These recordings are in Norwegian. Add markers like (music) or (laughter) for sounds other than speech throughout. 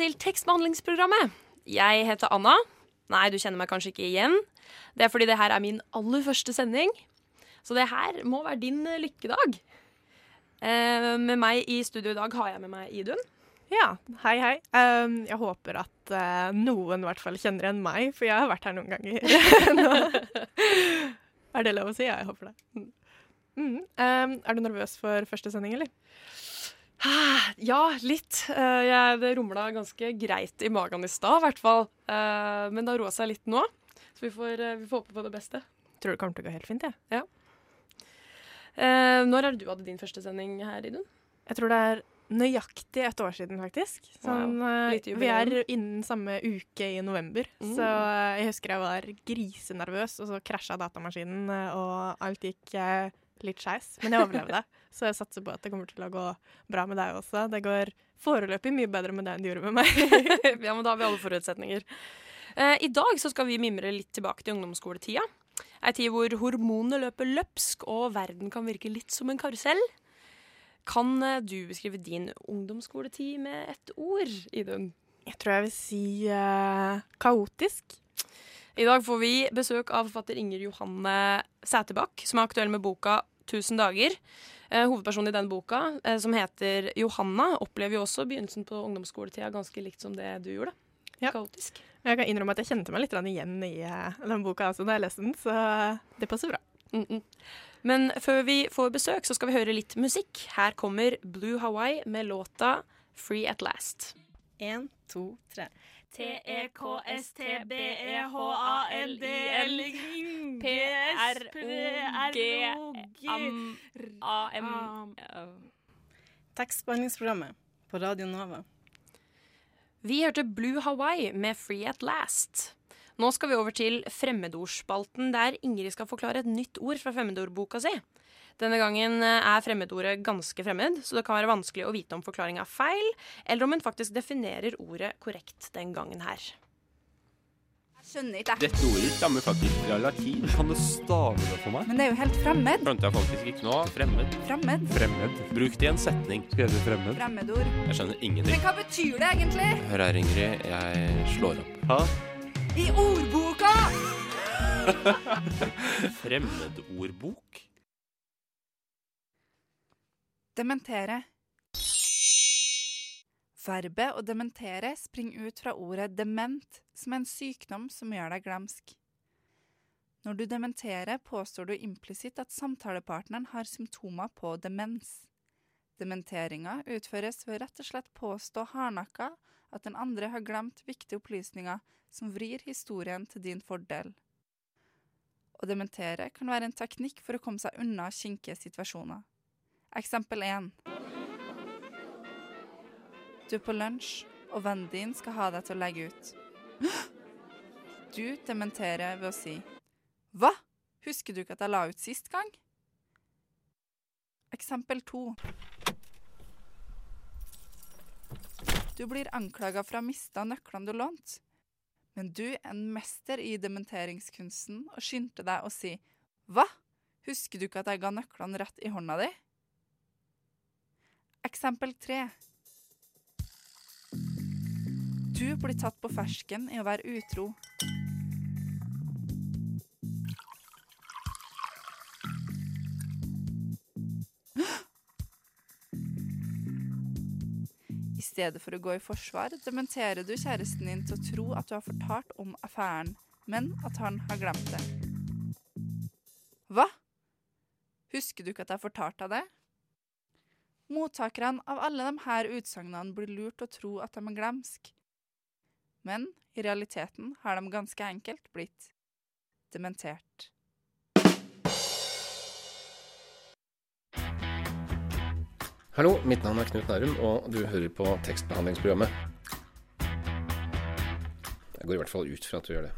Til tekstbehandlingsprogrammet. Jeg heter Anna. Nei, du kjenner meg kanskje ikke igjen. Det er fordi det her er min aller første sending. Så det her må være din eh, lykkedag. Eh, med meg i studio i dag har jeg med meg Idun. Ja, hei, hei. Um, jeg håper at uh, noen i hvert fall kjenner igjen meg, for jeg har vært her noen ganger. (laughs) Er det lov å si? Ja, jeg håper det. Mm. Um, er du nervøs for første sending, eller? Ja, litt. Eh, jeg, det rumla ganske greit i magen i stad, i hvert fall. Eh, men det har roa seg litt nå. Så vi får, eh, vi får håpe på det beste. Tror det kommer til å gå helt fint, jeg. Ja. når er det du hadde din første sending her, Idun? Jeg tror det er nøyaktig et år siden, faktisk. Sånn, wow. Vi er innen samme uke i november, Mm. så jeg husker jeg var grisenervøs, og så krasja datamaskinen, og alt gikk litt skeis. Men jeg overlevde, (laughs) så jeg satser på at det kommer til å gå bra med deg også. Det går foreløpig mye bedre med deg enn det gjorde med meg. (laughs) ja, men da har vi alle forutsetninger. Eh, I dag så skal vi mimre litt tilbake til ungdomsskoletida. Ei tid hvor hormonene løper løpsk og verden kan virke litt som en karusell. Kan eh, du beskrive din ungdomsskoletid med ett ord, Idun? Jeg tror jeg vil si eh, kaotisk. I dag får vi besøk av forfatter Inger Johanne Sæterbakk, som er aktuell med boka 1000 dager. Eh, hovedpersonen i den boka, eh, som heter Johanna, opplever jo også begynnelsen på ungdomsskoletida ganske likt som det du gjorde. Ja. Kaotisk. Jeg kan innrømme at jeg kjente meg litt igjen i eh, den boka også da jeg leste den, så det passer bra. Mm -mm. Men før vi får besøk, så skal vi høre litt musikk. Her kommer Blue Hawaii med låta Free At Last. En, to, tre. P-R-O-G-A-M-A-M Tekstbehandlingsprogrammet på Radio Nova. Vi hørte Blue Hawaii med Free At Last. Nå skal vi over til fremmedordspalten, der Ingrid skal forklare et nytt ord fra fremmedordboka si. Denne gangen eh, er fremmedordet ganske fremmed, så det kan være vanskelig å vite om forklaringa er feil, eller om hun faktisk definerer ordet korrekt den gangen her. Jeg Skjønner ikke, jeg. Dette ordet stammer faktisk fra latin. Kan du stave det for meg? Men det er jo helt fremmed. Skjønte jeg faktisk ikke nå. Fremmed. Fremmed. Fremmed. Bruk det i en setning. Skrevet fremmed. Fremmedord. Jeg skjønner ingenting. Men hva betyr det egentlig? Hør her, Ingrid. Jeg slår opp. Hæ? I ordboka! (laughs) Fremmedordbok? Dementere. Verbet å dementere springer ut fra ordet dement, som er en sykdom som gjør deg glemsk. Når du dementerer, påstår du implisitt at samtalepartneren har symptomer på demens. Dementeringa utføres ved rett og slett påstå hardnakka at den andre har glemt viktige opplysninger som vrir historien til din fordel. Å dementere kan være en teknikk for å komme seg unna kinkige situasjoner. Eksempel 1. Du er på lunsj, og vennen din skal ha deg til å legge ut. (gasps) Du dementerer ved å si Hva? Husker du ikke at jeg la ut sist gang? Eksempel 2. Du blir anklaga for å ha mista nøklene du lånte. Men du er en mester i dementeringskunsten og skyndte deg å si Hva? Husker du ikke at jeg ga nøklene rett i hånda di? Eksempel tre. Du blir tatt på fersken i å være utro. I stedet for å gå i forsvar, dementerer du kjæresten din til å tro at du har fortalt om affæren, men at han har glemt det. Hva? Husker du ikke at jeg fortalte deg det? Mottakerne av alle de her utsagnene blir lurt til å tro at de er glemsk. Men i realiteten har de ganske enkelt blitt dementert. Hallo, mitt navn er Knut Nærum, og du hører på tekstbehandlingsprogrammet. Jeg går i hvert fall ut fra at du gjør det.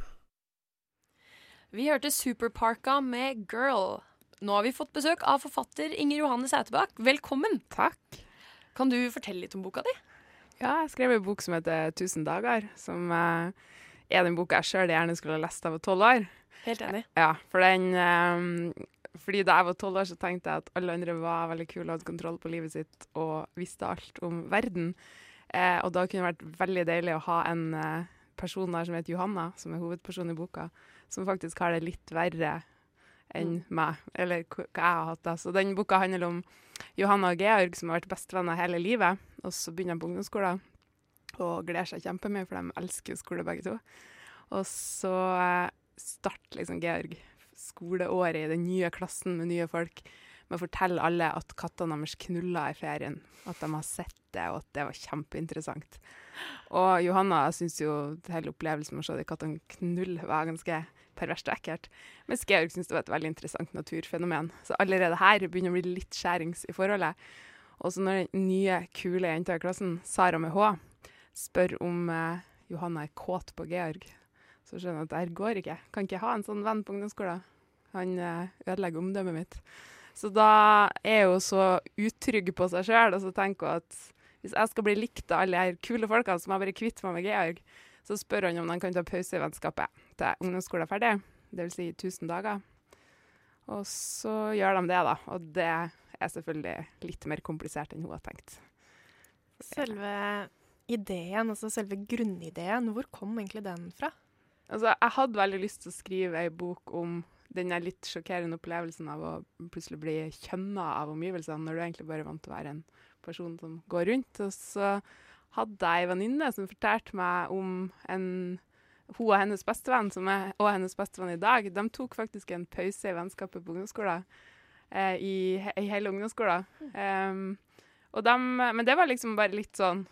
Vi hørte Superparka med Girl. Nå har vi fått besøk av forfatter Inger Johanne Sæterbakk. Velkommen. Takk. Kan du fortelle litt om boka di? Ja, jeg skrev en bok som heter 'Tusen dager', som eh, er den boka jeg sjøl gjerne skulle ha lest da jeg var tolv år. Helt enig. Ja, for den Um, Fordi da jeg var tolv år, så tenkte jeg at alle andre var veldig kule og hadde kontroll på livet sitt og visste alt om verden. Eh, og da kunne det vært veldig deilig å ha en eh, person der som heter Johanna, som er hovedpersonen i boka, som faktisk har det litt verre enn meg, eller hva jeg har hatt da. Så den boka handler om Johanna og Georg, som har vært bestevenner hele livet. Og så begynner de på ungdomsskolen og gleder seg kjempemye, for de elsker skole begge to. Og så eh, starter liksom Georg skoleåret i den nye klassen med nye folk med å fortelle alle at kattene deres knulla i ferien. At de har sett det, og at det var kjempeinteressant. Og Johanna syns jo hele opplevelsen med å se de kattene knulle var ganske perverst og ekkelt. Mens Georg syntes det var et veldig interessant naturfenomen. Så allerede her begynner å bli litt skjærings i forholdet. Og så når den nye, kule jenta i klassen, Sara med H, spør om eh, Johanna er kåt på Georg, så skjønner jeg at det her går ikke. Kan ikke ha en sånn venn på ungdomsskolen. Han eh, ødelegger omdømmet mitt. Så da er hun så utrygg på seg sjøl, og så tenker hun at hvis jeg skal bli likt av alle de kule folkene, så må jeg bare kvitte meg med Georg. Så spør han om de kan ta pause i vennskapet til ungdomsskolen er ferdig, dvs. Si 1000 dager. Og så gjør de det, da. Og det er selvfølgelig litt mer komplisert enn hun har tenkt. Selve ideen, altså selve grunnideen, hvor kom egentlig den fra? Altså, jeg hadde veldig lyst til å skrive ei bok om den litt sjokkerende opplevelsen av å plutselig bli kjønna av omgivelsene, når du egentlig bare er vant til å være en person som går rundt. Og så hadde jeg ei venninne som fortalte meg om en hun og hennes bestevenn, som er og hennes bestevenn i dag, de tok faktisk en pause i vennskapet på ungdomsskolen. Eh, i, I hele ungdomsskolen. Um, og dem- men det var liksom bare litt sånn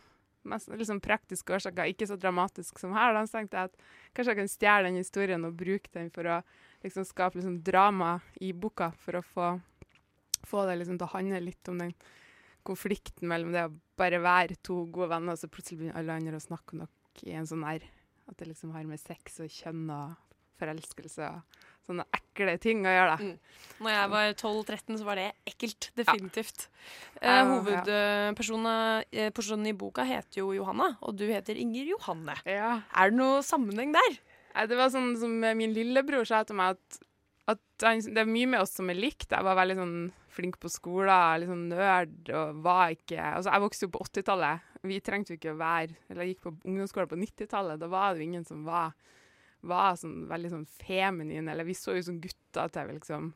mest, liksom praktiske årsaker, ikke så dramatisk som her. Da tenkte jeg at kanskje jeg kan stjele den historien og bruke den for å liksom skape liksom drama i boka, for å få, få det liksom til å handle litt om den konflikten mellom det å bare være to gode venner, og så plutselig begynner alle andre å snakke om noe i en sånn her At det liksom har med sex og kjønn og forelskelse og sånne ekle ting å gjøre, da. Når jeg var 12-13, så var det ekkelt. Definitivt. Ja, Uh, hovedpersonen eh, i boka heter jo Johanna, og du heter Inger Johanne. Ja. Er det noe sammenheng der? Nei, det var sånn som min lillebror sa til meg, at, at han, det er mye med oss som er likt. Jeg var veldig sånn flink på skolen, litt sånn nerd, og var ikke Altså, jeg vokste jo på 80-tallet. Vi trengte jo ikke å være Eller jeg gikk på ungdomsskole på 90-tallet. Da var det jo ingen som var, var sånn veldig sånn feminin, eller vi så jo som gutter til vi liksom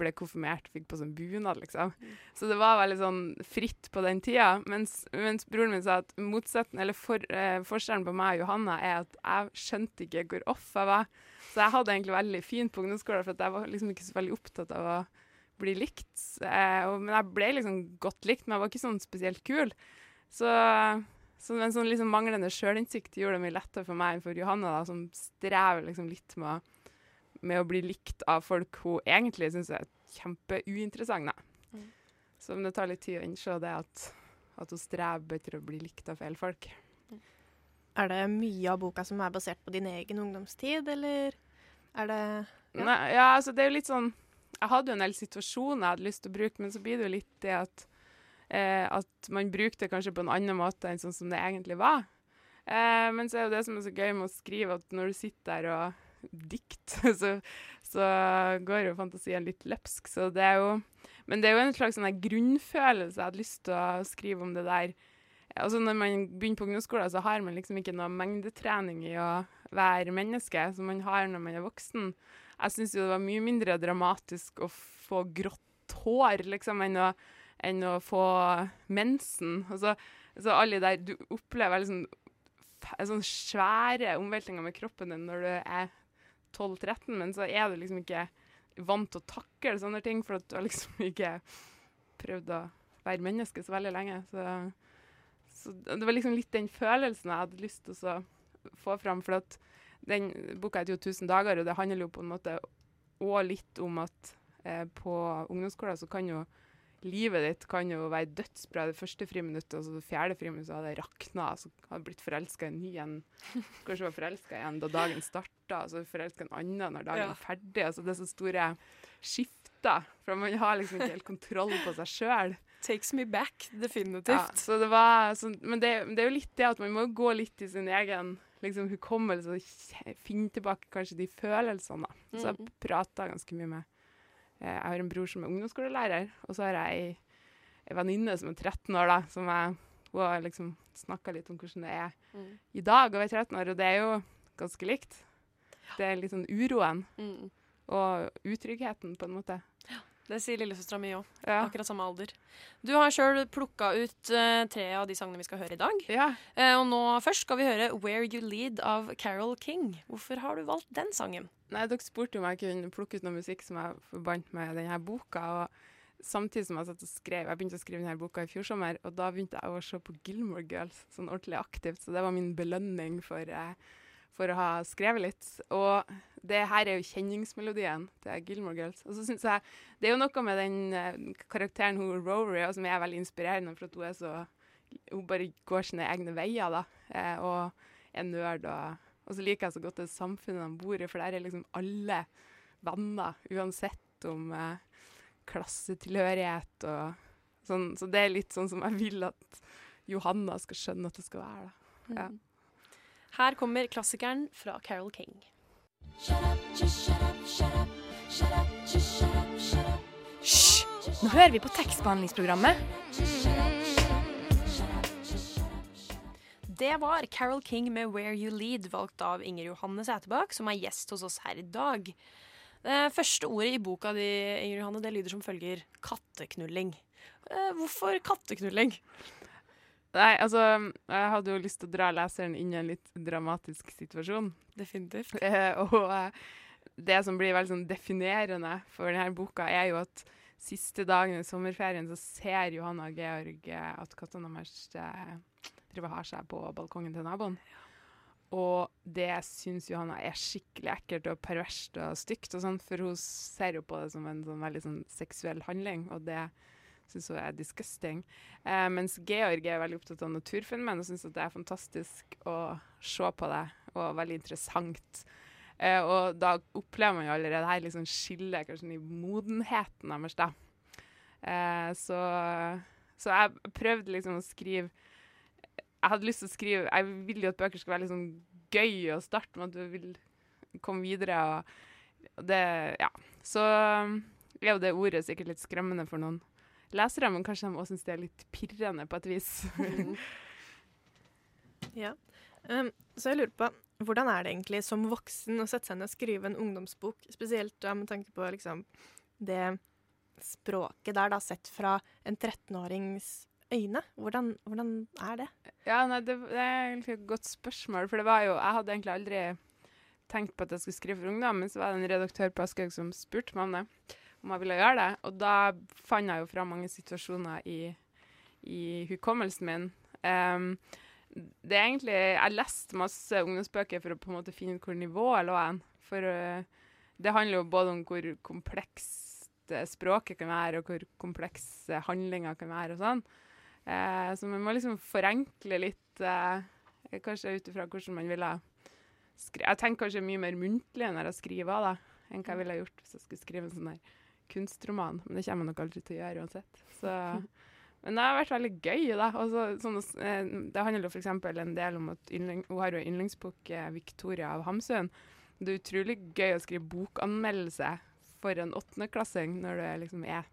ble konfirmert, fikk på sånn bunad, liksom. Så det var veldig sånn fritt på den tida. Mens, mens broren min sa at motsetten, eller for, eh, forskjellen på meg og Johanna er at jeg skjønte ikke hvor off jeg var. Så jeg hadde egentlig veldig fint på ungdomsskolen, for jeg var liksom ikke så veldig opptatt av å bli likt. Eh, og, men jeg ble liksom godt likt, men jeg var ikke sånn spesielt kul. Så, så en sånn liksom manglende sjølinnsikt gjorde det mye lettere for meg enn for Johanna, da, som strever liksom litt med med å bli likt av folk hun egentlig syns er kjempeuinteressant. Mm. Så det tar litt tid å innse det at, at hun strever etter å bli likt av feil folk. Er det mye av boka som er basert på din egen ungdomstid, eller er det Ja. Nei, ja, altså det er jo litt sånn Jeg hadde jo en del situasjoner jeg hadde lyst til å bruke, men så blir det jo litt det at eh, at man bruker det kanskje på en annen måte enn sånn som det egentlig var. Eh, men så er jo det som er så gøy med å skrive, at når du sitter der og dikter, (laughs) så, så går jo fantasien litt løpsk. Så det er jo Men det er jo en slags sånn grunnfølelse jeg hadde lyst til å skrive om det der. Altså Når man begynner på ungdomsskolen, så har man liksom ikke noe mengdetrening i å være menneske som man har når man er voksen. Jeg syns jo det var mye mindre dramatisk å få grått hår, liksom, enn å, enn å få mensen. Altså, så alle der Du opplever liksom sånne svære omveltninger med kroppen din når du er 12-13, men så er du liksom ikke vant til å takle sånne ting, for at du har liksom (laughs) ikke prøvd å være menneske så veldig lenge. Så, så det var liksom litt den følelsen jeg hadde lyst til å få fram. For at den boka heter jo 1000 dager, og det handler jo på en måte òg litt om at eh, på ungdomsskolen så kan jo livet ditt kan jo være dødsbra det første friminuttet, og så det fjerde friminuttet hadde jeg rakna, så hadde blitt forelska i en ny en. Kanskje var forelska i en da dagen starta, og så forelska en annen når dagen Ja. er ferdig. Altså det er så store skifter, for man har liksom ikke helt kontroll på seg sjøl. Takes me back, definitivt. Ja, så det var så, men det, det er jo litt det at man må gå litt i sin egen liksom, hukommelse og finne tilbake kanskje de følelsene. da. Så jeg prata ganske mye med eh, Jeg har en bror som er ungdomsskolelærer, og så har jeg ei, ei venninne som er 13 år, da, som jeg hun har liksom snakka litt om hvordan det er Mm. i dag å være 13 år, og det er jo ganske likt. Det er litt sånn uroen Mm. og utryggheten, på en måte. Det sier lillesøstera mi òg. Ja. Akkurat samme alder. Du har sjøl plukka ut uh, tre av de sangene vi skal høre i dag. Ja. Uh, og nå først skal vi høre 'Where You Lead' av Carol King. Hvorfor har du valgt den sangen? Nei, Dere spurte om jeg kunne plukke ut noe musikk som jeg forbandt med denne boka. og Samtidig som jeg satt og skrev, jeg begynte å skrive denne boka i fjor sommer, og da begynte jeg å se på Gilmore Girls sånn ordentlig aktivt. Så det var min belønning for, eh, for å ha skrevet litt. Og det her er jo kjenningsmelodien til Gilmore Girls. Og så synes jeg Det er jo noe med den eh, karakteren hun Rory og som er veldig inspirerende, for at hun er så Hun bare går sine egne veier, da, eh, og er nerd. og og så liker jeg så godt det samfunnet de bor i, for der er liksom alle venner, uansett om eh, klassetilhørighet og sånn. Så det er litt sånn som jeg vil at Johanna skal skjønne at det skal være. da. Ja. Her kommer klassikeren fra Carol King. Hysj! Nå hører vi på tekstbehandlingsprogrammet. Det var Carol King med 'Where You Lead', valgt av Inger Johanne Sæterbakk, som er gjest hos oss her i dag. Det første ordet i boka di, Inger Johanne, det lyder som følger katteknulling. Eh, hvorfor katteknulling? Nei, altså, jeg hadde jo lyst til å dra leseren inn i en litt dramatisk situasjon. Definitivt. (laughs) Eh, og eh, det som blir veldig sånn definerende for denne boka, er jo at siste dagen i sommerferien så ser Johanna og Georg eh, at kattene deres eh, driver har seg på balkongen til naboen. Og det syns Johanna er skikkelig ekkelt og perverst og stygt, og sånt, for hun ser jo på det som en sånn veldig sånn seksuell handling, og det syns hun er disgusting. Eh, mens Georg er veldig opptatt av naturfenomen og syns det er fantastisk å se på det, og veldig interessant. Eh, og da opplever man jo allerede her liksom skillet kanskje i modenheten deres, da. Eh, så, så jeg prøvde liksom å skrive Jeg hadde lyst til å skrive Jeg vil jo at bøker skal være sånn gøy å starte med, at du vil komme videre. Og det Ja. Så er jo det ordet sikkert litt skremmende for noen lesere, men kanskje de også syns det er litt pirrende på et vis. (laughs) Ja. Um, så jeg lurer på, hvordan er det egentlig som voksen å sette seg ned og skrive en ungdomsbok, spesielt da med tanke på liksom det språket der, da, sett fra en 13-årings øyne? Hvordan, hvordan er det? Ja, nei, det, det er egentlig et godt spørsmål. For det var jo Jeg hadde egentlig aldri tenkt på at jeg skulle skrive for ungdom, men så var det en redaktør på Aschehoug som spurte meg om det, om jeg ville gjøre det. Og da fant jeg jo fra mange situasjoner i, i hukommelsen min. Um, det er egentlig Jeg leste masse ungdomsbøker for å på en måte finne ut hvor nivået lå hen. For uh, det handler jo både om hvor komplekst eh, språket kan være, og hvor komplekse handlinger kan være og sånn. Uh, så man må liksom forenkle litt, uh, kanskje ut ifra hvordan man ville skrive. Jeg tenker kanskje mye mer muntlig når jeg skriver, da, enn hva jeg ville gjort hvis jeg skulle skrive en sånn der kunstroman. Men det kommer jeg nok aldri til å gjøre uansett. Så, men det har vært veldig gøy, da. Også, sånn, eh, det handler jo f.eks. en del om at yndling, hun har jo en yndlingsbok, eh, 'Victoria av Hamsun'. Det er utrolig gøy å skrive bokanmeldelse for en åttendeklassing når du liksom er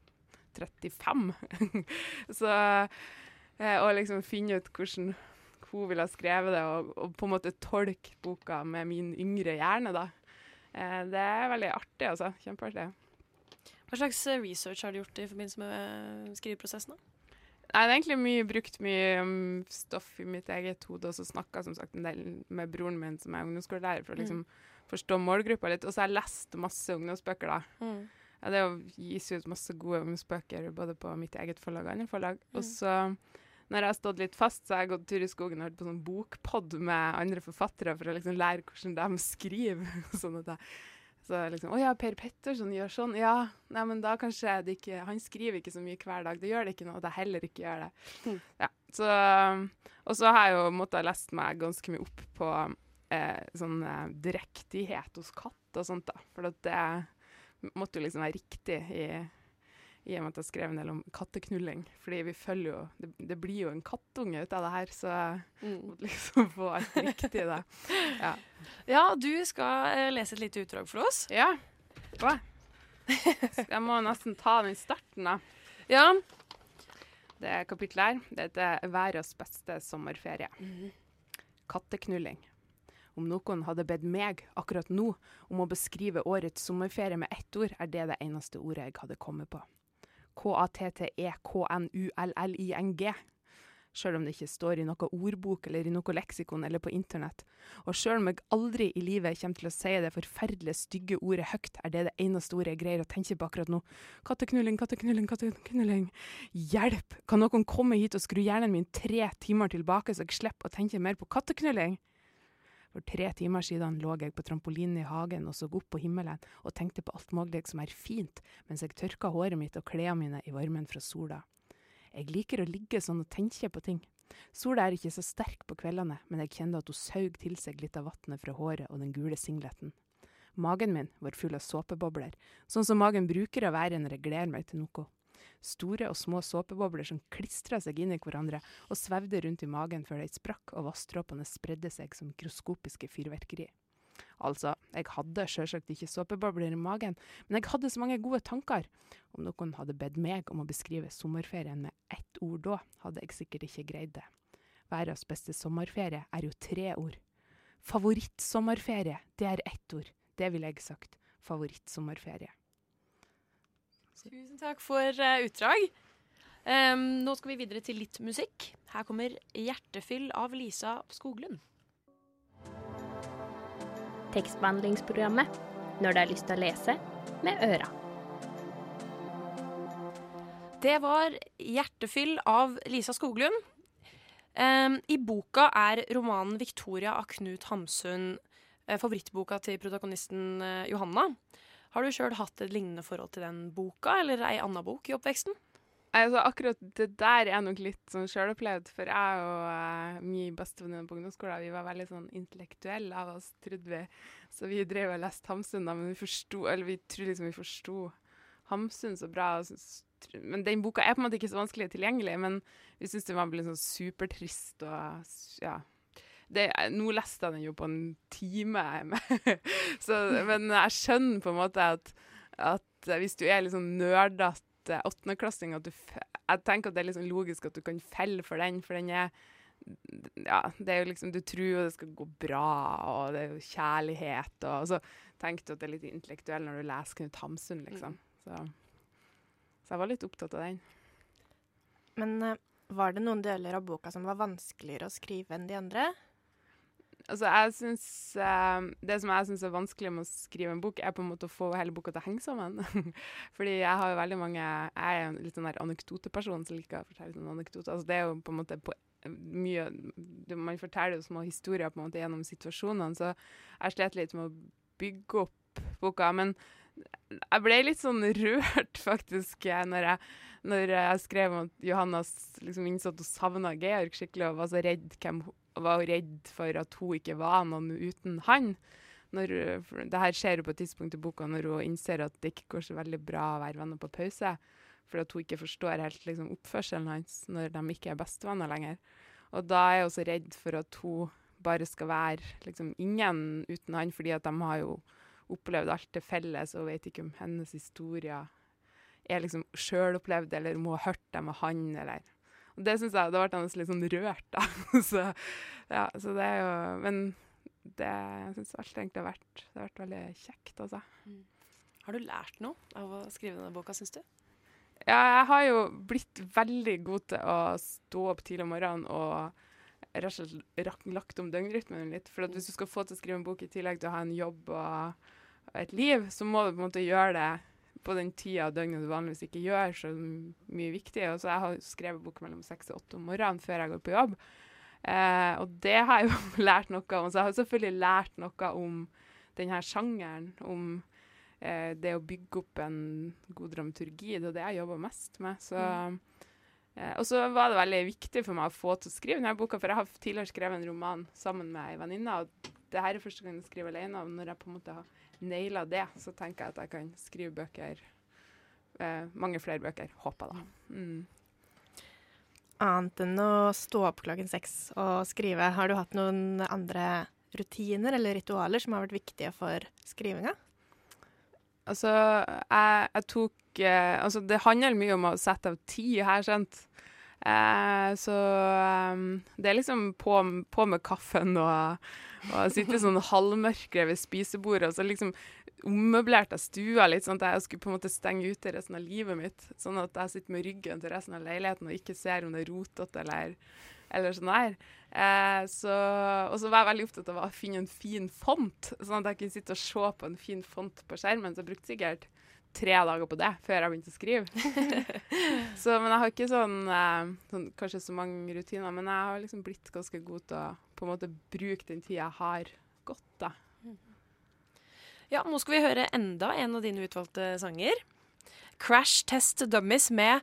35. (laughs) så eh, Å liksom finne ut hvordan hun ville ha skrevet det, og, og på en måte tolke boka med min yngre hjerne, da. Eh, det er veldig artig, altså. Kjempeartig. Hva slags eh, research har du gjort i forbindelse med eh, skriveprosessen? da? Nei, det er egentlig mye, brukt mye um, stoff i mitt eget hode, og så snakka som sagt en del med broren min, som er ungdomsskolelærer, for å liksom forstå målgruppa litt. Og så har jeg lest masse ungdomsbøker, da. Ja, det gis ut masse gode ungdomsbøker både på mitt eget forlag og andre forlag. Og så, når jeg har stått litt fast, så har jeg gått tur i skogen og hørt på sånn bokpod med andre forfattere for å liksom lære hvordan de skriver. (laughs) sånn at jeg Så liksom Å ja, Per Petterson gjør sånn. Ja, nei, men da kanskje det ikke Han skriver ikke så mye hver dag. Det gjør det ikke noe at jeg heller ikke gjør det. Mm. Ja, så Og så har jeg jo måttet lest meg ganske mye opp på eh, sånn eh, drektighet hos katt og sånt, da. For at det måtte jo liksom være riktig i i og med at jeg skrev en del om katteknulling. Fordi vi følger jo Det, det blir jo en kattunge ut av det her, så jeg måtte liksom (laughs) få alt riktig da. Ja. Ja, du skal eh, lese et lite utdrag for oss. Ja. Hva? Jeg må nesten ta den i starten, da. Ja. Det kapittelet her, det heter 'Verdens beste sommerferie'. Katteknulling. Om noen hadde bedt meg akkurat nå om å beskrive årets sommerferie med ett ord, er det det eneste ordet jeg hadde kommet på. K-a-t-t-e-k-n-u-l-l-i-n-g. Sjøl om det ikke står i noe ordbok eller i noe leksikon eller på internett. Og sjøl om jeg aldri i livet kommer til å si det forferdelig stygge ordet høyt, er det det eneste ordet jeg greier å tenke på akkurat nå. Katteknulling, katteknulling, katteknulling. Hjelp! Kan noen komme hit og skru hjernen min tre timer tilbake, så jeg slipper å tenke mer på katteknulling? For tre timer siden lå jeg på trampolinen i hagen og så opp på himmelen og tenkte på alt mulig som er fint, mens jeg tørka håret mitt og klærne mine i varmen fra sola. Jeg liker å ligge sånn og tenke på ting. Sola er ikke så sterk på kveldene, men jeg kjente at hun saug til seg litt av vannet fra håret og den gule singleten. Magen min var full av såpebobler, sånn som magen bruker å være når jeg gleder meg til noe. Store og små såpebobler som klistra seg inn i hverandre og svevde rundt i magen før de sprakk og vanndråpene spredde seg som mikroskopiske fyrverkeri. Altså, jeg hadde sjølsagt ikke såpebobler i magen, men jeg hadde så mange gode tanker. Om noen hadde bedt meg om å beskrive sommerferien med ett ord da, hadde jeg sikkert ikke greid det. Verdens beste sommerferie er jo tre ord. Favorittsommerferie, det er ett ord. Det ville jeg sagt. Favorittsommerferie. Tusen takk for uh, utdrag. Um, nå skal vi videre til litt musikk. Her kommer 'Hjertefyll' av Lisa Skoglund. Tekstbehandlingsprogrammet når du har lyst til å lese med øra. Det var 'Hjertefyll' av Lisa Skoglund. Um, I boka er romanen 'Victoria' av Knut Hamsun eh, favorittboka til protagonisten eh, Johanna. Har du sjøl hatt et lignende forhold til den boka, eller ei anna bok i oppveksten? Altså, akkurat det der er nok litt sånn sjølopplevd, for jeg og uh, min bestevenninne på ungdomsskolen vi var veldig sånn intellektuelle av oss, trodde vi. Så vi drev og leste Hamsun, da, men vi forsto Eller vi trodde liksom vi forsto Hamsun så bra. Men den boka er på en måte ikke så vanskelig tilgjengelig, men vi syntes den var litt sånn supertrist og ja. Det, nå leste jeg den jo på en time, (laughs) så, men jeg skjønner på en måte at, at hvis du er litt sånn nerdete åttendeklassing, at du Jeg tenker at det er sånn logisk at du kan felle for den, for den er Ja, det er jo liksom Du tror jo det skal gå bra, og det er jo kjærlighet, og, og så tenker du at det er litt intellektuell når du leser Knut Hamsun, liksom. Så, så jeg var litt opptatt av den. Men eh, var det noen deler av boka som var vanskeligere å skrive enn de andre? Altså, jeg synes, eh, Det som jeg syns er vanskelig med å skrive en bok, er på en måte å få hele boka til å henge sammen. (laughs) Fordi jeg har jo veldig mange Jeg er en litt sånn anekdoteperson som liker å fortelle sånne anekdoter. Altså, det er jo på en måte på, mye Man forteller jo små historier på en måte gjennom situasjonene, så jeg slet litt med å bygge opp boka. Men jeg ble litt sånn rørt, (laughs) faktisk, når jeg, når jeg skrev om at Johannas liksom innså at hun savna Georg skikkelig, og var så redd hvem var redd for at hun ikke var noen uten han. Når, det her skjer jo på et tidspunkt i boka når hun innser at det ikke går så veldig bra å være venner på pause, for at hun ikke forstår helt liksom, oppførselen hans når de ikke er bestevenner lenger. Og da er hun så redd for at hun bare skal være liksom, ingen uten han, fordi at de har jo opplevd alt til felles og vet ikke om hennes historier er liksom sjølopplevd, eller hun har hørt dem av han, eller og det syns jeg ble jeg nesten litt sånn rørt, da. (laughs) så, ja, så det er jo Men det syns alt egentlig har vært Det har vært veldig kjekt, altså. Har du lært noe av å skrive denne boka, syns du? Ja, jeg har jo blitt veldig god til å stå opp tidlig om morgenen og rett og slett lagt om døgnrytmen litt. For at hvis du skal få til å skrive en bok i tillegg til å ha en jobb og et liv, så må du på en måte gjøre det på den tida av døgnet du vanligvis ikke gjør så mye viktig. Og så jeg har skrevet bok mellom seks og åtte om morgenen før jeg går på jobb. Eh, og det har jeg jo (laughs) lært noe om. Så jeg har selvfølgelig lært noe om denne sjangeren. Om eh, det å bygge opp en god dramaturgi, det er det jeg jobber mest med. Så, eh, og så var det veldig viktig for meg å få til å skrive denne boka, for jeg har tidligere skrevet en roman sammen med ei venninne, og det her er første gang jeg skriver alene. Og når jeg på en måte har naila det, så tenker jeg at jeg kan skrive bøker. Eh, mange flere bøker, håper jeg, da. Mm. Annet enn å stå opp klokken seks og skrive, har du hatt noen andre rutiner eller ritualer som har vært viktige for skrivinga? Altså, jeg, jeg tok eh, Altså, det handler mye om å sette av tid her, sant. Eh, så um, det er liksom på, på med kaffen og, og sitte sånn halvmørke ved spisebordet, og så liksom ommøblert jeg stua litt, sånn at jeg skulle på en måte stenge ute resten av livet mitt. Sånn at jeg sitter med ryggen til resten av leiligheten og ikke ser om det er rotete eller, eller sånn der. Eh, så, og så var jeg veldig opptatt av å finne en fin font, sånn at jeg kunne sitte og se på en fin font på skjermen. Så jeg brukte sikkert tre dager på det før jeg begynte å skrive. (laughs) så, men jeg har ikke sånn, eh, sånn, kanskje så mange rutiner, men jeg har liksom blitt ganske god til å på en måte bruke den tida jeg har godt. da. Ja, nå skal vi høre enda en av dine utvalgte sanger. Crash Test Dummies med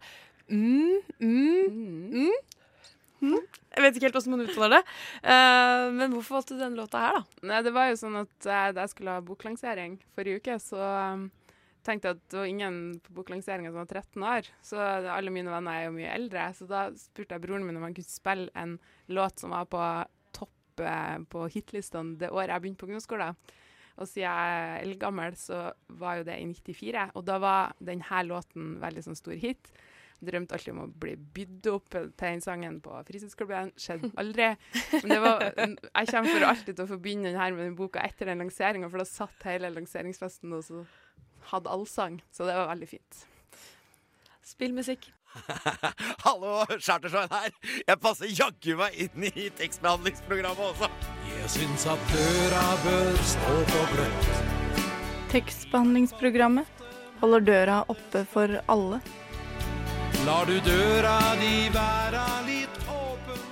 mm, mm, mm, mm. Jeg vet ikke helt hvordan man uttaler det. Uh, men hvorfor valgte du denne låta her, da? Nei, det var jo sånn at uh, da jeg skulle ha boklansering forrige uke, så um, tenkte at det var ingen på boklanseringa som var 13 år. Så alle mine venner er jo mye eldre. Så da spurte jeg broren min om han kunne spille en låt som var på topp uh, på hitlistene det året jeg begynte på ungdomsskolen. Og siden jeg er eldgammel, så var jo det i 94. Og da var denne låten veldig sånn stor hit. Drømte alltid om å bli bydd opp til den sangen på fritidsklubben. Skjedde aldri. Men var, jeg kommer for alltid til å forbinde den her med den boka etter den lanseringa, for da satt hele lanseringsfesten og så hadde allsang. Så det var veldig fint. Spill musikk. (laughs) Hallo, Chartersveien her. Jeg passer jaggu meg inn i tekstbehandlingsprogrammet også. Jeg syns at døra bør stå på gløtt. Tekstbehandlingsprogrammet holder døra oppe for alle. Lar du døra di være litt åpen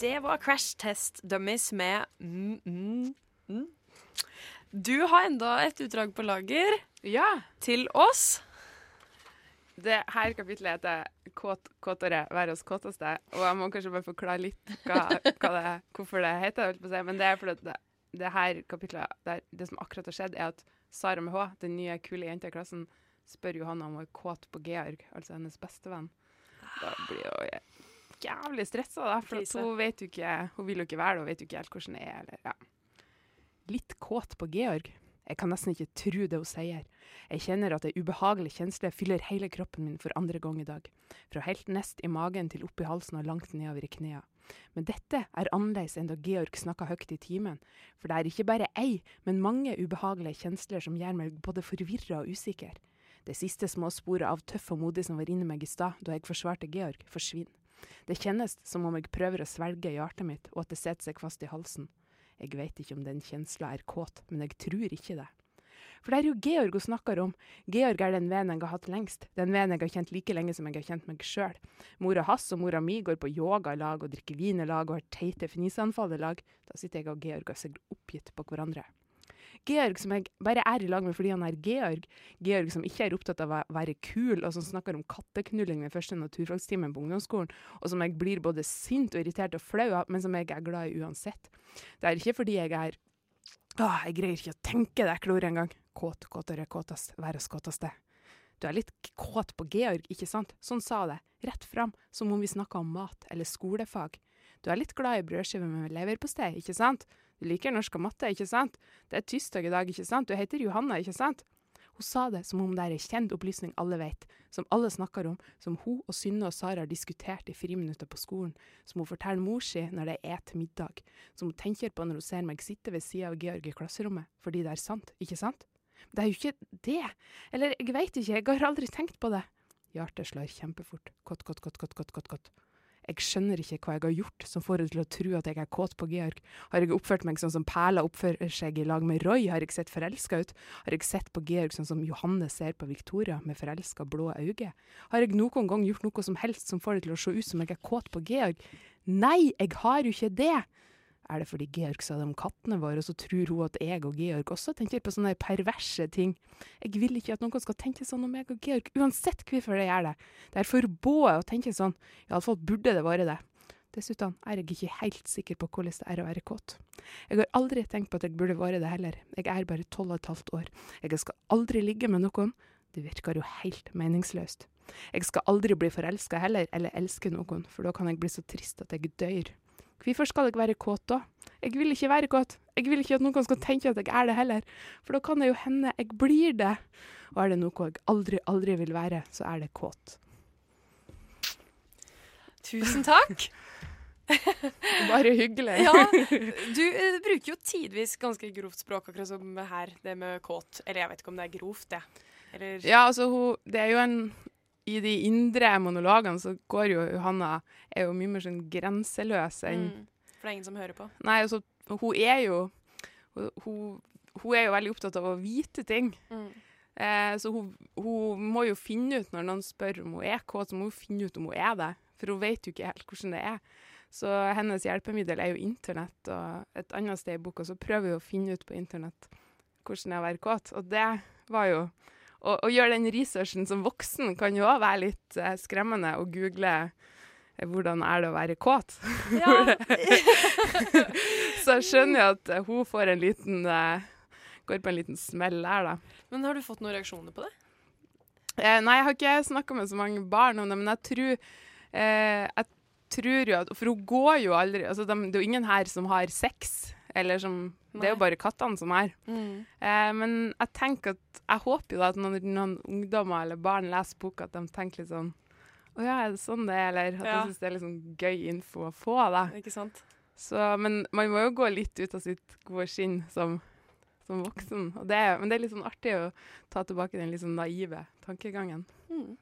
Det var Crash Test Dummies med mm, mm, mm. Du har enda et utdrag på lager Ja. til oss. Det her kapitlet heter Kåt, 'Kåtere oss kåteste'. Og jeg må kanskje bare forklare litt hva, hva det, hvorfor det heter det. Men det er fordi det, det her kapitlet det, det, som akkurat har skjedd, er at Sara med H, den nye kule jenta i klassen, spør Johanna om hun er kåt på Georg, altså hennes bestevenn. Da blir hun jævlig stressa, da, for hun vet jo ikke Hun vil jo ikke være det, hun vet jo ikke helt hvordan det er. Eller, ja. Litt kåt på Georg? Jeg kan nesten ikke tro det hun sier. Jeg kjenner at ei ubehagelig kjensle fyller hele kroppen min for andre gang i dag. Fra helt nest i magen til oppi halsen og langt nedover i knærne. Men dette er annerledes enn da Georg snakka høyt i timen. For det er ikke bare ei, men mange ubehagelige kjensler som gjør meg både forvirra og usikker. Det siste småsporet av tøff og modig som var inni meg i stad da jeg forsvarte Georg, forsvinner. Det kjennes som om jeg prøver å svelge hjertet mitt, og at det setter seg fast i halsen. Jeg vet ikke om den kjensla er kåt, men jeg tror ikke det. For det er jo Georg hun snakker om. Georg er den vennen jeg har hatt lengst. Den vennen jeg har kjent like lenge som jeg har kjent meg sjøl. Mora hans og mora mi går på yoga lag og drikker vin i lag og har teite fniseanfall i lag. Da sitter jeg og Georg og ser oppgitt på hverandre. Georg som jeg bare er i lag med fordi han er Georg. Georg som ikke er opptatt av å være kul, og som snakker om katteknulling ved første naturfagstimen på ungdomsskolen, og som jeg blir både sint og irritert og flau av, men som jeg er glad i uansett. Det er ikke fordi jeg er Åh, jeg greier ikke å tenke det ekle ordet engang. Kåt, kåtere, kåtest, verdens kåteste. Du er litt kåt på Georg, ikke sant? Sånn sa det, rett fram, som om vi snakka om mat eller skolefag. Du er litt glad i brødskive med leverpostei, ikke sant? Du liker norsk og matte, ikke sant? Det er tirsdag i dag, ikke sant? Du heter Johanna, ikke sant? Hun sa det som om det er en kjent opplysning alle vet, som alle snakker om, som hun og Synne og Sara har diskutert i friminutter på skolen, som hun forteller mor si når er til middag, som hun tenker på når hun ser meg sitte ved sida av Georg i klasserommet, fordi det er sant, ikke sant? Det er jo ikke det, eller jeg veit ikke, jeg har aldri tenkt på det. Hjertet slår kjempefort, kott, kott, kott, godt, kott, kott, kott. Jeg skjønner ikke hva jeg har gjort som får henne til å tro at jeg er kåt på Georg. Har jeg oppført meg sånn som Perla oppfører seg i lag med Roy? Har jeg sett forelska ut? Har jeg sett på Georg sånn som Johanne ser på Victoria, med forelska blå øyne? Har jeg noen gang gjort noe som helst som får det til å se ut som jeg er kåt på Georg? Nei, jeg har jo ikke det! Er det fordi Georg sa det om kattene våre, og så tror hun at jeg og Georg også tenker på sånne perverse ting. Jeg vil ikke at noen skal tenke sånn om meg og Georg, uansett hvorfor de gjør det. Det er forbudt å tenke sånn, iallfall burde det være det. Dessuten er jeg ikke helt sikker på hvordan det er å være kåt. Jeg har aldri tenkt på at jeg burde være det heller, jeg er bare tolv og et halvt år. Jeg skal aldri ligge med noen, det virker jo helt meningsløst. Jeg skal aldri bli forelska heller, eller elske noen, for da kan jeg bli så trist at jeg dør. Hvorfor skal jeg være kåt da? Jeg vil ikke være kåt. Jeg vil ikke at noen skal tenke at jeg er det heller, for da kan det jo hende jeg blir det. Og er det noe jeg aldri, aldri vil være, så er det kåt. Tusen takk. (laughs) Bare hyggelig. ja, du eh, bruker jo tidvis ganske grovt språk, akkurat som her, det med kåt. Eller jeg vet ikke om det er grovt, det. Eller Ja, altså, hun, det er jo en I de indre monologene så går jo Johanna er jo mye mer sånn grenseløs enn mm, For det er ingen som hører på. Nei, altså, hun er jo hun, hun, hun er jo veldig opptatt av å vite ting. Mm. Eh, så hun, hun må jo finne ut når noen spør om hun er kåt, så må hun finne ut om hun er det. For hun vet jo ikke helt hvordan det er. Så hennes hjelpemiddel er jo internett, og et annet sted i boka så prøver hun å finne ut på internett hvordan det er å være kåt. Og det var jo Å, å gjøre den researchen som voksen kan jo òg være litt eh, skremmende, å google eh, hvordan er det å være kåt. Ja. (laughs) så jeg skjønner jo at eh, hun får en liten eh, Går på en liten smell der, da. Men har du fått noen reaksjoner på det? Eh, nei, jeg har ikke snakka med så mange barn om det, men jeg tror eh, Jeg tror jo at For hun går jo aldri altså de, Det er jo ingen her som har sex. Eller som Det er jo bare kattene som er. Mm. Eh, men jeg tenker at Jeg håper jo da at når noen ungdommer eller barn leser boka, at de tenker litt sånn Å ja, er det sånn det er? Eller at Ja. de syns det er sånn gøy info å få, da. Ikke sant? Så, men man må jo gå litt ut av sitt gode skinn som, som voksen. Det, er- men det er litt sånn artig å ta tilbake den litt sånn naive tankegangen. Mm.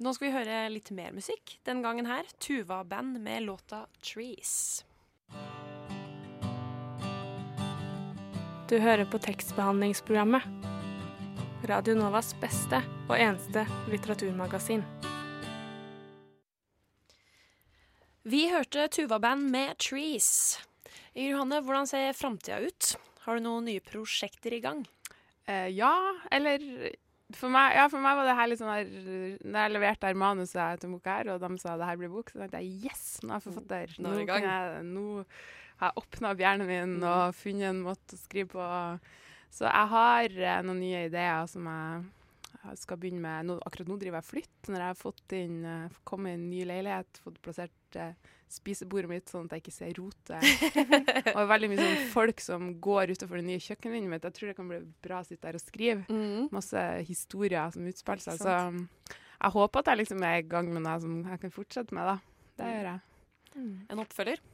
Nå skal vi høre litt mer musikk. Den gangen her Tuva Band med låta 'Trees'. Du hører på tekstbehandlingsprogrammet. Radio Novas beste og eneste litteraturmagasin. Vi hørte Tuva Band med 'Trees'. Inger Johanne, hvordan ser framtida ut? Har du noen nye prosjekter i gang? Eh, ja, eller for meg, ja, for meg var det her litt sånn her Når jeg leverte her manuset til boka her, og de sa det her blir bok, så tenkte jeg yes, nå er jeg forfatter. Nå nå, nå, jeg, har åpna opp hjernen min Mm. og funnet en måte å skrive på. Så jeg har eh, noen nye ideer som jeg jeg skal begynne med. Nå, akkurat nå driver jeg flytt. Når jeg har fått inn, uh, kommet i en ny leilighet, fått plassert uh, spisebordet mitt sånn at jeg ikke ser rotet. (laughs) og veldig mye sånn folk som går utenfor det nye kjøkkenvinduet mitt. Jeg tror det kan bli bra å sitte der og skrive. Masse historier som utspiller seg. Så um, jeg håper at jeg liksom er i gang med noe som jeg kan fortsette med, da. Det gjør jeg. En oppfølger?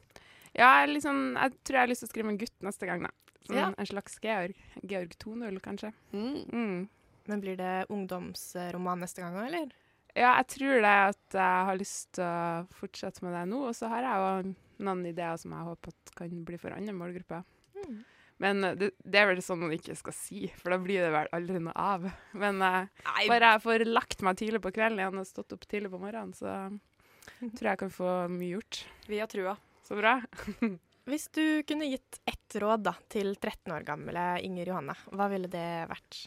Ja, jeg, liksom, jeg tror jeg har lyst til å skrive en gutt neste gang, da. Sånn, Ja. En slags Georg. Georg 2.0, kanskje. Mm. Men blir det ungdomsroman neste gang òg, eller? Ja, jeg tror det at jeg har lyst til å fortsette med det nå. Og så har jeg jo noen ideer som jeg håper at kan bli for andre målgrupper. Mm. Men eh, det, det er vel sånn man ikke skal si, for da blir det vel aldri noe av. (laughs) Men uh, bare jeg får lagt meg tidlig på kvelden igjen og stått opp tidlig på morgenen, så (laughs) tror jeg jeg kan få mye gjort. Vi har trua. Så bra. Hvis du kunne gitt ett råd da, til 13 år gamle Inger Johanne, hva ville det vært?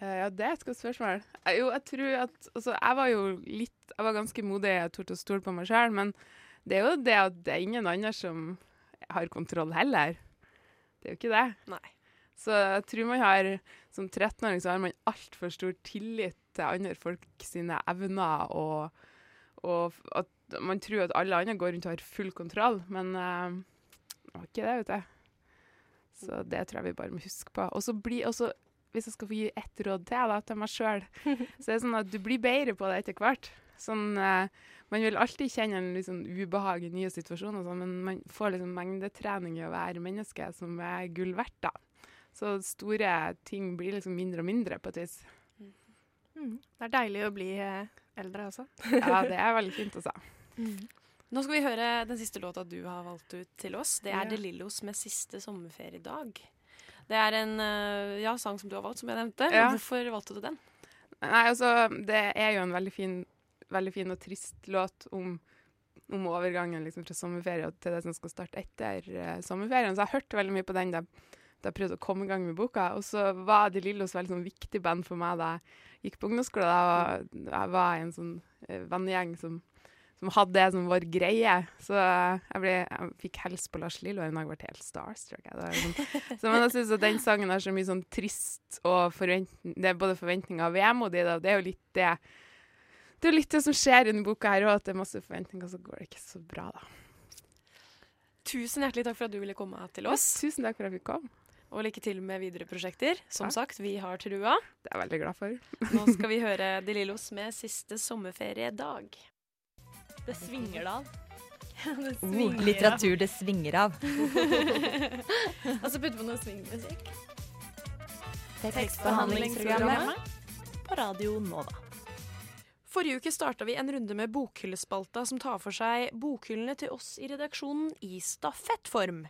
Eh, ja, det er et godt spørsmål. Eh, jo, jeg tror at Altså, jeg var jo litt Jeg var ganske modig, jeg torde å stole på meg sjøl, men det er jo det at det er ingen andre som har kontroll heller. Det er jo ikke det. Nei. Så jeg tror man har Som 13-åring så har man altfor stor tillit til andre folk sine evner, og, og at man tror at alle andre går rundt og har full kontroll, men eh, det var ikke det, vet du. Så det tror jeg vi bare må huske på. Og så bli også hvis jeg skal få gi ett råd til da, til meg sjøl, (laughs) så er det sånn at du blir bedre på det etter hvert. Sånn, uh, man vil alltid kjenne en sånn ubehag i nye situasjoner, sånn, men man får liksom mengdetrening i å være menneske som er gull verdt. da. Så store ting blir liksom mindre og mindre på et vis. Mm. Det er deilig å bli eh, eldre også. Ja, det er (laughs) veldig fint, altså. Nå skal vi høre den siste låta du har valgt ut til oss. Det er Ja. De Lillos med 'Siste sommerferiedag'. Det er en eh, ja, sang som du har valgt, som jeg nevnte. Ja. Hvorfor valgte du den? Nei, altså, det er jo en veldig fin, veldig fin og trist låt om om overgangen liksom, fra sommerferie til det som skal starte etter uh, sommerferien. Så jeg hørte veldig mye på den da, da jeg prøvde å komme i gang med boka. Og så var De Lillos veldig sånn viktig band for meg da jeg gikk på ungdomsskolen. Da jeg var, jeg var en sånn uh, vennegjeng som som hadde det som vår greie. Så jeg, ble, jeg fikk helse på Lars Lillo en dag ble helt starstruck. Sånn. Så, men jeg syns at den sangen har så mye sånn trist og Det er både forventninger og vemod i det. Er jo litt det Det er jo litt det som skjer denne boka her òg, at det er masse forventninger, så går det ikke så bra, da. Tusen hjertelig takk for at du ville komme til oss. Ja, tusen takk for at jeg fikk komme. Og lykke til med videre prosjekter. Som ja. sagt, vi har trua. Det er jeg veldig glad for. Nå skal vi høre De Lillos med 'Siste sommerferiedag'. (laughs) Det svinger det av. det svinger oh, litteratur det svinger av. (laughs) Og så putter vi noe svingmusikk. Tekstbehandlingsprogrammet på Radio Nova. Forrige uke starta vi en runde med Bokhyllespalta, som tar for seg bokhyllene til oss i redaksjonen i stafettform.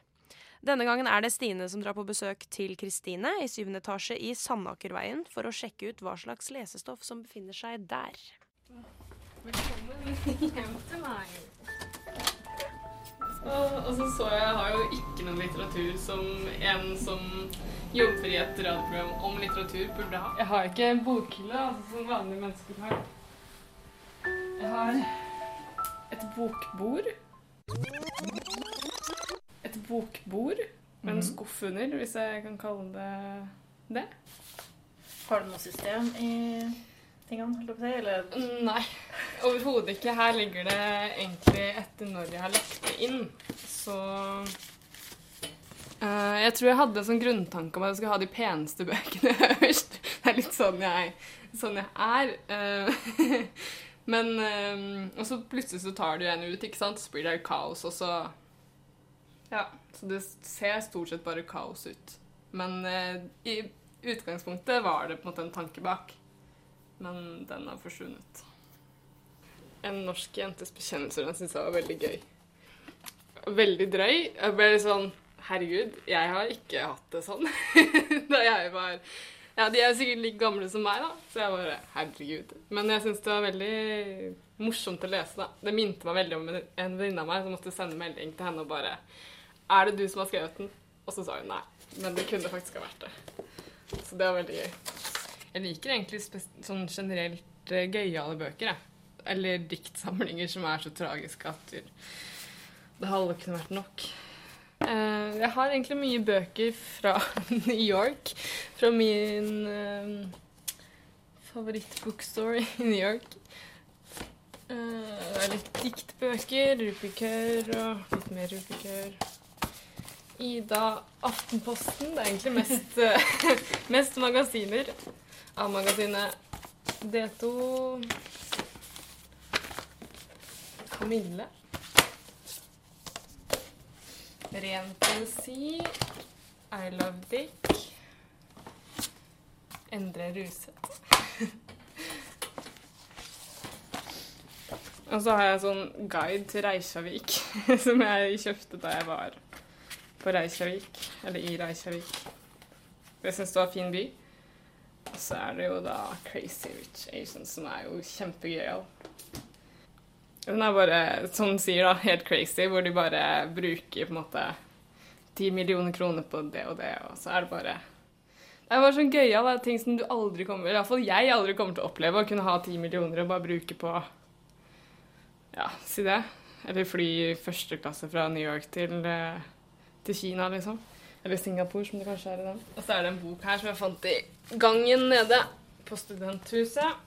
Denne gangen er det Stine som drar på besøk til Kristine i syvende etasje i Sandakerveien for å sjekke ut hva slags lesestoff som befinner seg der. Velkommen hjem til meg. Og, så så jeg Jeg har jo ikke noen litteratur som en som jobber i et radioprogram om litteratur burde ha. Jeg har ikke en bokhylle altså, som vanlige mennesker har. Jeg har et bokbord. Et bokbord med en mhm. skuff under, hvis jeg kan kalle det det. Har du noe system i tingene? holdt på å si? Mm, nei, overhodet ikke. Her ligger det egentlig etter når jeg har lagt det inn. Så uh, Jeg tror jeg hadde en sånn grunntanke om at jeg skulle ha de peneste bøkene (laughs) øverst. Det er litt sånn jeg, sånn jeg er. Uh, (laughs) men uh, Og så plutselig så tar du en ut, ikke sant? Så blir det kaos, og så Ja. Så det ser stort sett bare kaos ut. Men i utgangspunktet var det på en måte en tanke bak men den har forsvunnet. En norsk jentes bekjennelser den syns jeg var veldig gøy. Veldig drøy. Jeg ble litt sånn Herregud, jeg har ikke hatt det sånn (laughs) da jeg var Ja, de er sikkert like gamle som meg, da, så jeg bare Herregud. Men jeg syns det var veldig morsomt å lese, da. Det minte meg veldig om en venninne av meg som måtte sende melding til henne og bare Er det du som har skrevet den? Og så sa hun nei. Men det kunne faktisk ha vært det. Så det var veldig gøy. Jeg liker egentlig sånn generelt uh, gøyale bøker, jeg. Eller diktsamlinger som er så tragiske at det halve kunne vært nok. Uh, jeg har egentlig mye bøker fra (laughs) New York. Fra min uh, favorittbookstore i New York. Uh, det er litt diktbøker, rupikør og litt mer rupikør. Ida Aftenposten. Det er egentlig mest, (laughs) mest magasiner. A-magasinet D2 Kamille. Ren poesi. I love Dick. Endre Ruseth. (laughs) Og så har jeg sånn guide til Reykjavik (laughs) som jeg kjøpte da jeg var på Reykjavik, eller i Reykjavik. Jeg syns det var en fin by. Så er det jo da Crazy Rich Asians, som er jo kjempegøyal. Den er bare, som den sier, da, helt crazy, hvor de bare bruker på en måte ti millioner kroner på det og det, og så er det bare Det er bare sånn gøyal, ting som du aldri kommer Iallfall jeg aldri kommer til å oppleve, å kunne ha ti millioner og bare bruke på Ja, si det. Eller fly første klasse fra New York til, eh, til Kina, liksom. Eller Singapore, som det kanskje er i dag. Og så er det en bok her som jeg fant i gangen nede på studenthuset.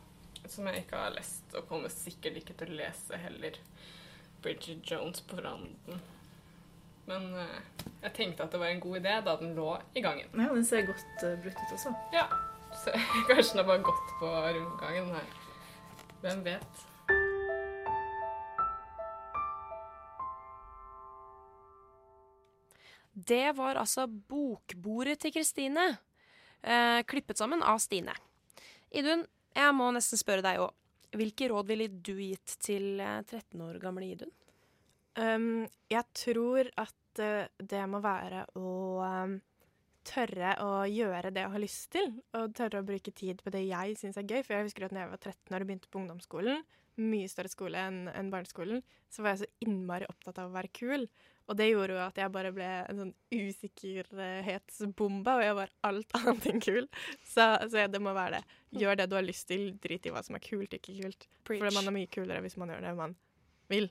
Som jeg ikke har lest, og kommer sikkert ikke til å lese heller. Bridget Jones på randen. Men uh, jeg tenkte at det var en god idé da den lå i gangen. Ja, Den ser godt uh, brutt ut også. Ja. Så (laughs) kanskje den har bare gått på rundgangen her. Hvem vet? Det var altså bokbordet til Kristine, eh, klippet sammen av Stine. Idun, jeg må nesten spørre deg òg. Hvilke råd ville du gitt til 13 eh, år gamle Idun? Um, jeg tror at uh, det må være å tørre å gjøre det jeg har lyst til, og tørre å bruke tid på det jeg syns er gøy. For jeg husker at når jeg var 13 år og begynte på ungdomsskolen, mye større skole enn barneskolen, så var jeg så innmari opptatt av å være kul. Og det gjorde jo at jeg bare ble en sånn usikkerhetsbombe, og jeg var alt (laughs) annet enn kul. Så, så det må være det. Gjør det du har lyst til, drit i hva som er kult, ikke kult. For man er mye kulere hvis man gjør det man vil.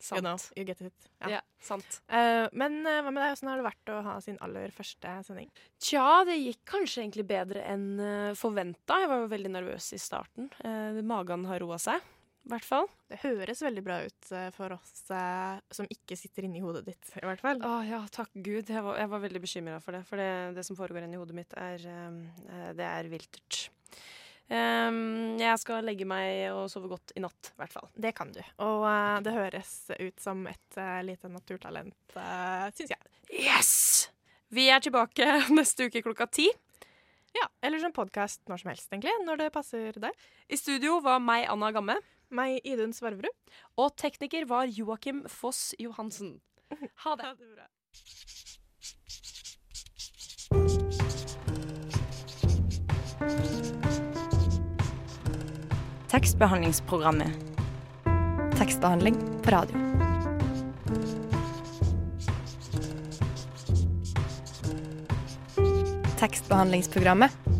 Sant. You know, you get it. Ja, sant. Uh, men uh, hva med deg? Hvordan har det vært å ha sin aller første sending? Tja, det gikk kanskje egentlig bedre enn uh, forventa. Jeg var jo veldig nervøs i starten. Uh, magen har roa seg, i hvert fall. Det høres veldig bra ut eh, for oss eh, som ikke sitter inni hodet ditt, i hvert fall. Å ja, takk Gud. Jeg var, jeg var veldig bekymra for det. For det, det som foregår inni hodet mitt, er, eh, det er viltert. Um, jeg skal legge meg og sove godt i natt, i hvert fall. Det kan du. Og uh, det høres ut som et uh, lite naturtalent, uh, syns jeg. Yes! Vi er tilbake (laughs) neste uke klokka ti. Ja, Eller som podkast når som helst, egentlig. Når det passer deg. I studio var meg, Anna Gamme. Meg, Idun Svarverud. Og tekniker var Joakim Foss Johansen. Ha det. Tekstbehandlingsprogrammet. Tekstbehandling på radio. Tekstbehandlingsprogrammet.